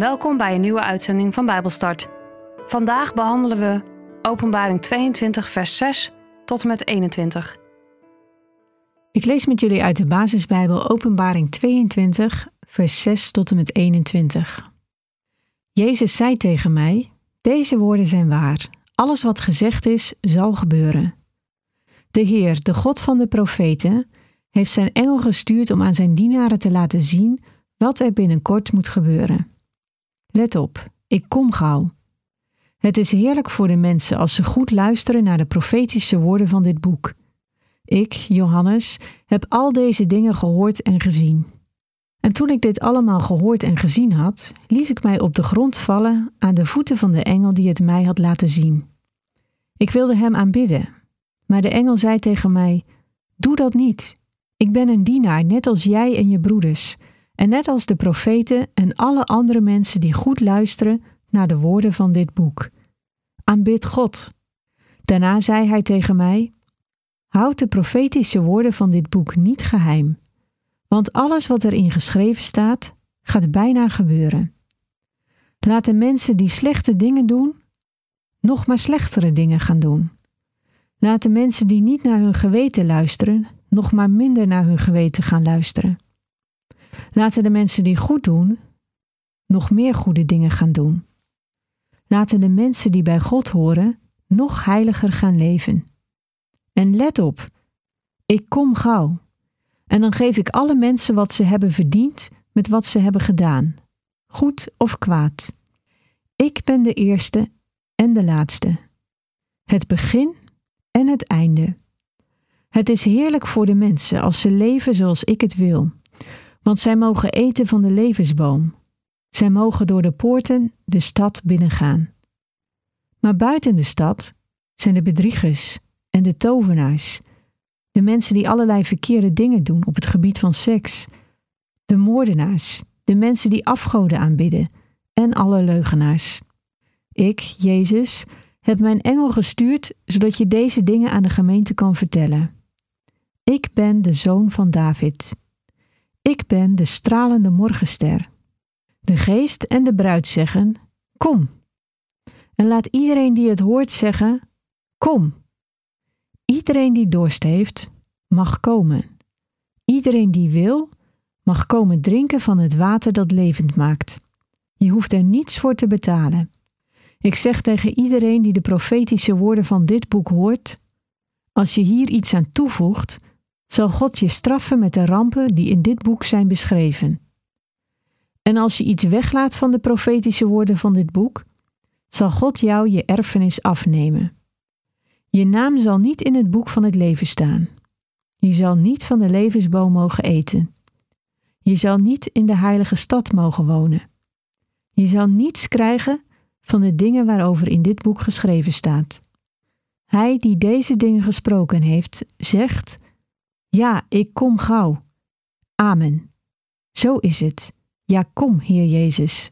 Welkom bij een nieuwe uitzending van Bijbelstart. Vandaag behandelen we Openbaring 22, vers 6 tot en met 21. Ik lees met jullie uit de basisbijbel Openbaring 22, vers 6 tot en met 21. Jezus zei tegen mij: Deze woorden zijn waar. Alles wat gezegd is, zal gebeuren. De Heer, de God van de profeten, heeft zijn engel gestuurd om aan zijn dienaren te laten zien wat er binnenkort moet gebeuren. Let op, ik kom gauw. Het is heerlijk voor de mensen als ze goed luisteren naar de profetische woorden van dit boek. Ik, Johannes, heb al deze dingen gehoord en gezien. En toen ik dit allemaal gehoord en gezien had, liet ik mij op de grond vallen aan de voeten van de engel die het mij had laten zien. Ik wilde hem aanbidden, maar de engel zei tegen mij: Doe dat niet. Ik ben een dienaar, net als jij en je broeders, en net als de profeten en alle andere mensen die goed luisteren naar de woorden van dit boek. Aanbid God. Daarna zei hij tegen mij: Houd de profetische woorden van dit boek niet geheim, want alles wat erin geschreven staat, gaat bijna gebeuren. Laat de mensen die slechte dingen doen, nog maar slechtere dingen gaan doen. Laat de mensen die niet naar hun geweten luisteren, nog maar minder naar hun geweten gaan luisteren. Laten de mensen die goed doen, nog meer goede dingen gaan doen. Laten de mensen die bij God horen, nog heiliger gaan leven. En let op, ik kom gauw. En dan geef ik alle mensen wat ze hebben verdiend met wat ze hebben gedaan, goed of kwaad. Ik ben de eerste en de laatste, het begin en het einde. Het is heerlijk voor de mensen als ze leven zoals ik het wil, want zij mogen eten van de levensboom. Zij mogen door de poorten de stad binnengaan. Maar buiten de stad zijn de bedriegers en de tovenaars, de mensen die allerlei verkeerde dingen doen op het gebied van seks, de moordenaars, de mensen die afgoden aanbidden en alle leugenaars. Ik, Jezus, heb mijn engel gestuurd zodat je deze dingen aan de gemeente kan vertellen. Ik ben de zoon van David. Ik ben de stralende morgenster. De geest en de bruid zeggen: Kom. En laat iedereen die het hoort zeggen: Kom. Iedereen die dorst heeft, mag komen. Iedereen die wil, mag komen drinken van het water dat levend maakt. Je hoeft er niets voor te betalen. Ik zeg tegen iedereen die de profetische woorden van dit boek hoort: Als je hier iets aan toevoegt, zal God je straffen met de rampen die in dit boek zijn beschreven. En als je iets weglaat van de profetische woorden van dit boek, zal God jou je erfenis afnemen. Je naam zal niet in het boek van het leven staan. Je zal niet van de levensboom mogen eten. Je zal niet in de heilige stad mogen wonen. Je zal niets krijgen van de dingen waarover in dit boek geschreven staat. Hij die deze dingen gesproken heeft, zegt: Ja, ik kom gauw. Amen. Zo is het. Ja, kom, Heer Jezus.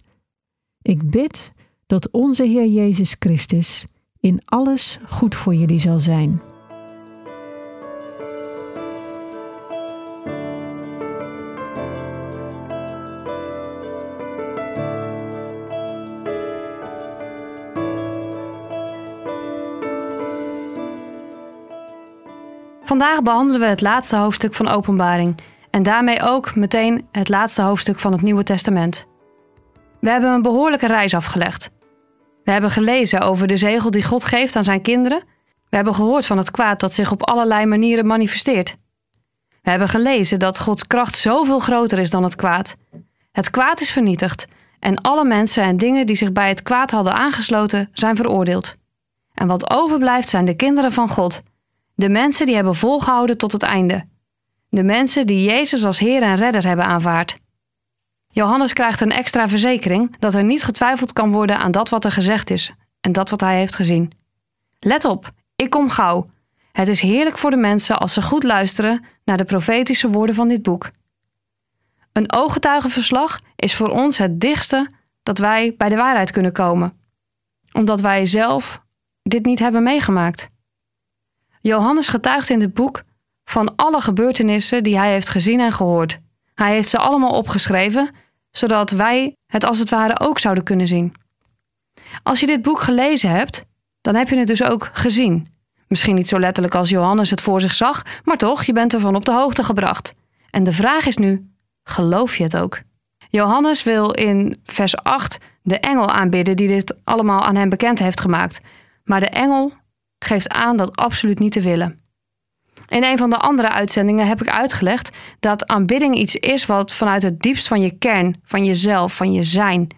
Ik bid dat onze Heer Jezus Christus in alles goed voor jullie zal zijn. Vandaag behandelen we het laatste hoofdstuk van Openbaring en daarmee ook meteen het laatste hoofdstuk van het Nieuwe Testament. We hebben een behoorlijke reis afgelegd. We hebben gelezen over de zegel die God geeft aan zijn kinderen. We hebben gehoord van het kwaad dat zich op allerlei manieren manifesteert. We hebben gelezen dat Gods kracht zoveel groter is dan het kwaad. Het kwaad is vernietigd en alle mensen en dingen die zich bij het kwaad hadden aangesloten zijn veroordeeld. En wat overblijft zijn de kinderen van God, de mensen die hebben volgehouden tot het einde. De mensen die Jezus als Heer en Redder hebben aanvaard. Johannes krijgt een extra verzekering dat er niet getwijfeld kan worden aan dat wat er gezegd is en dat wat hij heeft gezien. Let op, ik kom gauw. Het is heerlijk voor de mensen als ze goed luisteren naar de profetische woorden van dit boek. Een ooggetuigenverslag is voor ons het dichtste dat wij bij de waarheid kunnen komen, omdat wij zelf dit niet hebben meegemaakt. Johannes getuigt in dit boek van alle gebeurtenissen die hij heeft gezien en gehoord. Hij heeft ze allemaal opgeschreven, zodat wij het als het ware ook zouden kunnen zien. Als je dit boek gelezen hebt, dan heb je het dus ook gezien. Misschien niet zo letterlijk als Johannes het voor zich zag, maar toch, je bent ervan op de hoogte gebracht. En de vraag is nu: geloof je het ook? Johannes wil in vers 8 de engel aanbidden die dit allemaal aan hem bekend heeft gemaakt. Maar de engel geeft aan dat absoluut niet te willen. In een van de andere uitzendingen heb ik uitgelegd dat aanbidding iets is wat vanuit het diepst van je kern, van jezelf, van je zijn,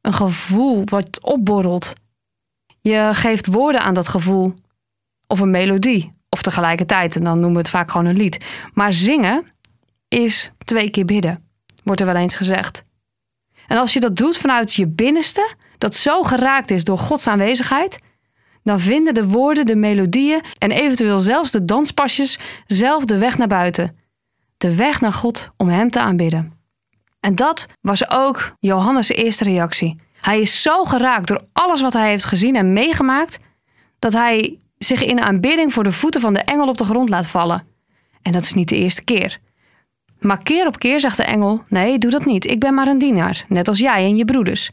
een gevoel wat opborrelt. Je geeft woorden aan dat gevoel, of een melodie, of tegelijkertijd, en dan noemen we het vaak gewoon een lied. Maar zingen is twee keer bidden, wordt er wel eens gezegd. En als je dat doet vanuit je binnenste, dat zo geraakt is door Gods aanwezigheid, dan vinden de woorden, de melodieën en eventueel zelfs de danspasjes zelf de weg naar buiten. De weg naar God om Hem te aanbidden. En dat was ook Johannes' eerste reactie. Hij is zo geraakt door alles wat hij heeft gezien en meegemaakt, dat hij zich in aanbidding voor de voeten van de engel op de grond laat vallen. En dat is niet de eerste keer. Maar keer op keer zegt de engel: Nee, doe dat niet. Ik ben maar een dienaar, net als jij en je broeders.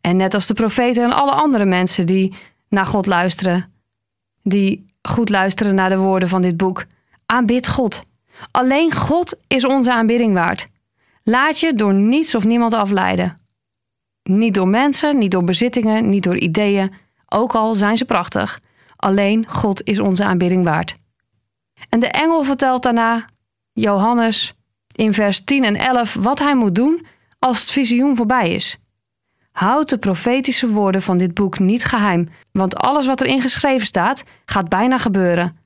En net als de profeten en alle andere mensen die naar God luisteren, die goed luisteren naar de woorden van dit boek. Aanbid God. Alleen God is onze aanbidding waard. Laat je door niets of niemand afleiden. Niet door mensen, niet door bezittingen, niet door ideeën, ook al zijn ze prachtig. Alleen God is onze aanbidding waard. En de engel vertelt daarna Johannes in vers 10 en 11 wat hij moet doen als het visioen voorbij is. Houd de profetische woorden van dit boek niet geheim, want alles wat erin geschreven staat, gaat bijna gebeuren.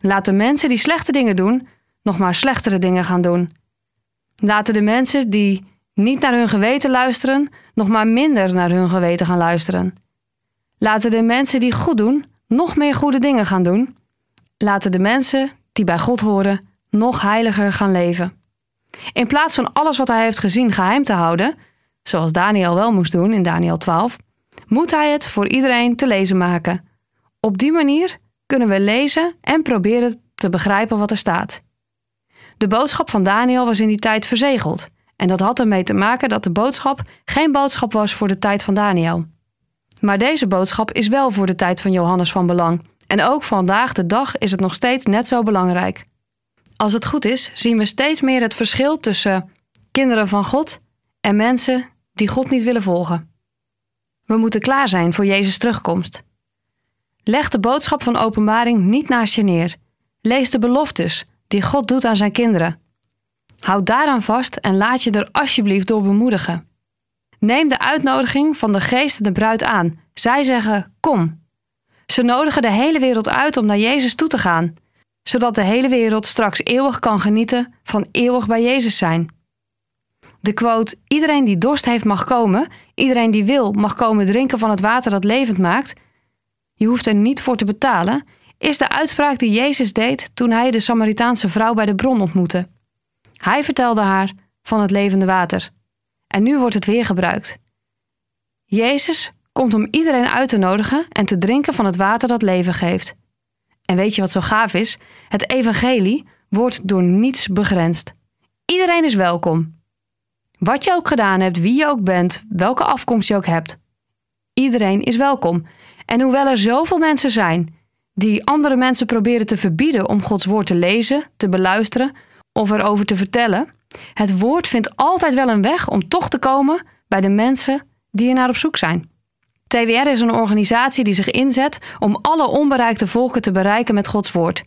Laat de mensen die slechte dingen doen, nog maar slechtere dingen gaan doen. Laten de mensen die niet naar hun geweten luisteren, nog maar minder naar hun geweten gaan luisteren. Laten de mensen die goed doen, nog meer goede dingen gaan doen. Laten de mensen die bij God horen, nog heiliger gaan leven. In plaats van alles wat hij heeft gezien geheim te houden, zoals Daniel wel moest doen in Daniel 12, moet hij het voor iedereen te lezen maken. Op die manier kunnen we lezen en proberen te begrijpen wat er staat. De boodschap van Daniel was in die tijd verzegeld. En dat had ermee te maken dat de boodschap geen boodschap was voor de tijd van Daniel. Maar deze boodschap is wel voor de tijd van Johannes van belang. En ook vandaag de dag is het nog steeds net zo belangrijk. Als het goed is, zien we steeds meer het verschil tussen kinderen van God en mensen die God niet willen volgen. We moeten klaar zijn voor Jezus' terugkomst. Leg de boodschap van openbaring niet naast je neer. Lees de beloftes die God doet aan zijn kinderen. Houd daaraan vast en laat je er alsjeblieft door bemoedigen. Neem de uitnodiging van de geest en de bruid aan. Zij zeggen: Kom. Ze nodigen de hele wereld uit om naar Jezus toe te gaan, zodat de hele wereld straks eeuwig kan genieten van eeuwig bij Jezus zijn. De quote: Iedereen die dorst heeft mag komen, iedereen die wil mag komen drinken van het water dat levend maakt. Je hoeft er niet voor te betalen, is de uitspraak die Jezus deed toen hij de Samaritaanse vrouw bij de bron ontmoette. Hij vertelde haar van het levende water. En nu wordt het weer gebruikt. Jezus komt om iedereen uit te nodigen en te drinken van het water dat leven geeft. En weet je wat zo gaaf is? Het evangelie wordt door niets begrensd. Iedereen is welkom. Wat je ook gedaan hebt, wie je ook bent, welke afkomst je ook hebt. Iedereen is welkom. En hoewel er zoveel mensen zijn die andere mensen proberen te verbieden om Gods woord te lezen, te beluisteren of erover te vertellen, het woord vindt altijd wel een weg om toch te komen bij de mensen die er naar op zoek zijn. TWR is een organisatie die zich inzet om alle onbereikte volken te bereiken met Gods woord.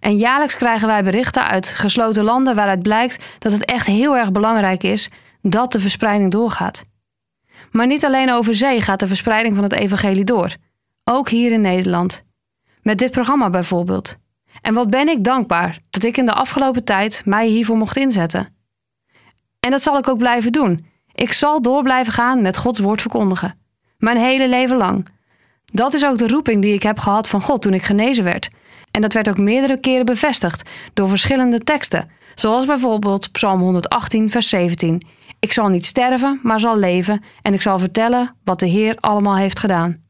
En jaarlijks krijgen wij berichten uit gesloten landen waaruit blijkt dat het echt heel erg belangrijk is dat de verspreiding doorgaat. Maar niet alleen over zee gaat de verspreiding van het evangelie door. Ook hier in Nederland. Met dit programma bijvoorbeeld. En wat ben ik dankbaar dat ik in de afgelopen tijd mij hiervoor mocht inzetten. En dat zal ik ook blijven doen. Ik zal door blijven gaan met Gods woord verkondigen. Mijn hele leven lang. Dat is ook de roeping die ik heb gehad van God toen ik genezen werd. En dat werd ook meerdere keren bevestigd door verschillende teksten, zoals bijvoorbeeld Psalm 118, vers 17. Ik zal niet sterven, maar zal leven en ik zal vertellen wat de Heer allemaal heeft gedaan.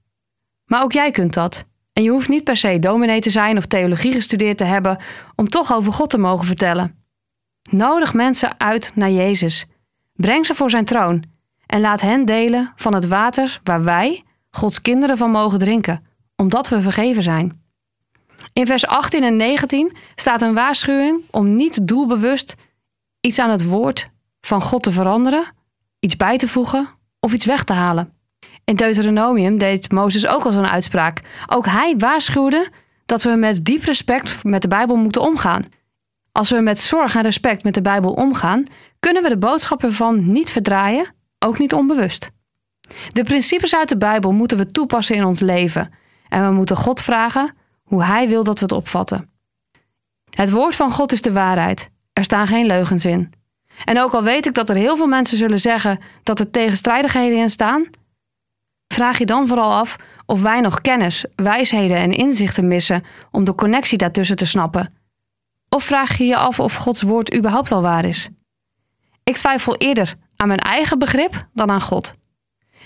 Maar ook jij kunt dat. En je hoeft niet per se dominee te zijn of theologie gestudeerd te hebben om toch over God te mogen vertellen. Nodig mensen uit naar Jezus. Breng ze voor zijn troon en laat hen delen van het water waar wij, Gods kinderen, van mogen drinken, omdat we vergeven zijn. In vers 18 en 19 staat een waarschuwing om niet doelbewust iets aan het woord van God te veranderen, iets bij te voegen of iets weg te halen. In Deuteronomium deed Mozes ook al zo'n uitspraak. Ook hij waarschuwde dat we met diep respect met de Bijbel moeten omgaan. Als we met zorg en respect met de Bijbel omgaan, kunnen we de boodschap ervan niet verdraaien, ook niet onbewust. De principes uit de Bijbel moeten we toepassen in ons leven en we moeten God vragen hoe Hij wil dat we het opvatten. Het woord van God is de waarheid. Er staan geen leugens in. En ook al weet ik dat er heel veel mensen zullen zeggen dat er tegenstrijdigheden in staan, vraag je dan vooral af of wij nog kennis, wijsheden en inzichten missen om de connectie daartussen te snappen. Of vraag je je af of Gods woord überhaupt wel waar is. Ik twijfel eerder aan mijn eigen begrip dan aan God.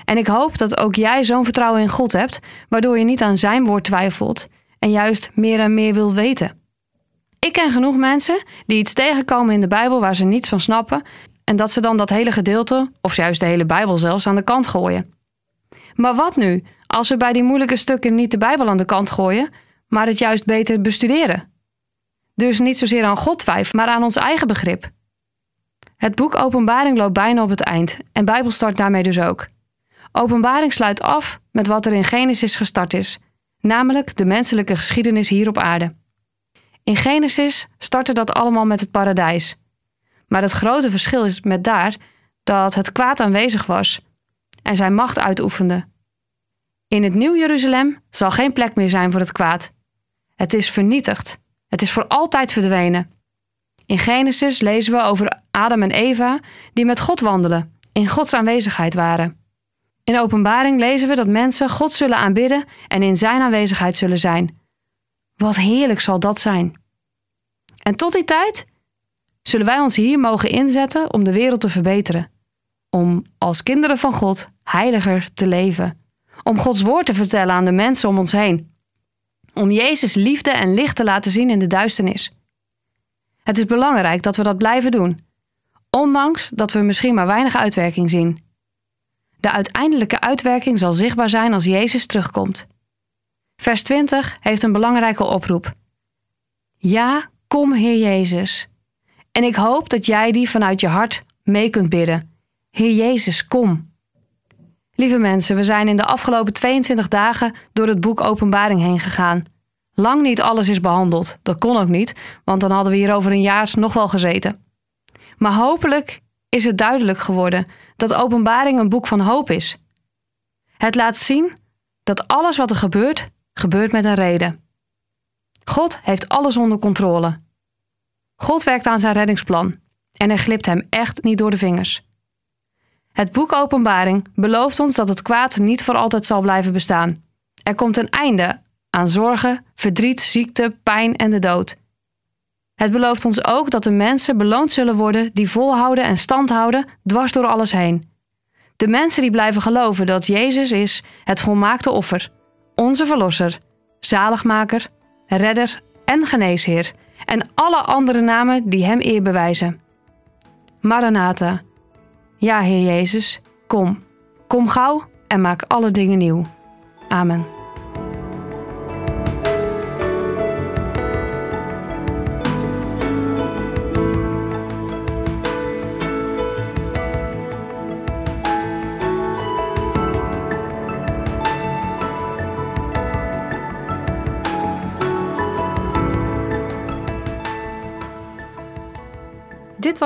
En ik hoop dat ook jij zo'n vertrouwen in God hebt, waardoor je niet aan zijn woord twijfelt en juist meer en meer wil weten. Ik ken genoeg mensen die iets tegenkomen in de Bijbel waar ze niets van snappen en dat ze dan dat hele gedeelte, of juist de hele Bijbel zelfs, aan de kant gooien. Maar wat nu als we bij die moeilijke stukken niet de Bijbel aan de kant gooien, maar het juist beter bestuderen? Dus niet zozeer aan God twijfelen, maar aan ons eigen begrip. Het boek Openbaring loopt bijna op het eind en Bijbel start daarmee dus ook. Openbaring sluit af met wat er in Genesis gestart is, namelijk de menselijke geschiedenis hier op aarde. In Genesis startte dat allemaal met het paradijs. Maar het grote verschil is met daar dat het kwaad aanwezig was en zijn macht uitoefende. In het Nieuw Jeruzalem zal geen plek meer zijn voor het kwaad. Het is vernietigd. Het is voor altijd verdwenen. In Genesis lezen we over Adam en Eva die met God wandelen, in Gods aanwezigheid waren. In Openbaring lezen we dat mensen God zullen aanbidden en in Zijn aanwezigheid zullen zijn. Wat heerlijk zal dat zijn. En tot die tijd zullen wij ons hier mogen inzetten om de wereld te verbeteren. Om als kinderen van God heiliger te leven. Om Gods woord te vertellen aan de mensen om ons heen. Om Jezus liefde en licht te laten zien in de duisternis. Het is belangrijk dat we dat blijven doen, ondanks dat we misschien maar weinig uitwerking zien. De uiteindelijke uitwerking zal zichtbaar zijn als Jezus terugkomt. Vers 20 heeft een belangrijke oproep. Ja, kom Heer Jezus. En ik hoop dat jij die vanuit je hart mee kunt bidden. Heer Jezus, kom. Lieve mensen, we zijn in de afgelopen 22 dagen door het boek Openbaring heen gegaan. Lang niet alles is behandeld. Dat kon ook niet, want dan hadden we hier over een jaar nog wel gezeten. Maar hopelijk is het duidelijk geworden dat Openbaring een boek van hoop is. Het laat zien dat alles wat er gebeurt, gebeurt met een reden. God heeft alles onder controle. God werkt aan zijn reddingsplan en er glipt hem echt niet door de vingers. Het boek Openbaring belooft ons dat het kwaad niet voor altijd zal blijven bestaan. Er komt een einde aan zorgen, verdriet, ziekte, pijn en de dood. Het belooft ons ook dat de mensen beloond zullen worden die volhouden en stand houden dwars door alles heen. De mensen die blijven geloven dat Jezus is het volmaakte offer, onze verlosser, zaligmaker, redder en geneesheer en alle andere namen die hem eer bewijzen. Maranatha. Ja, Heer Jezus, kom. Kom gauw en maak alle dingen nieuw. Amen.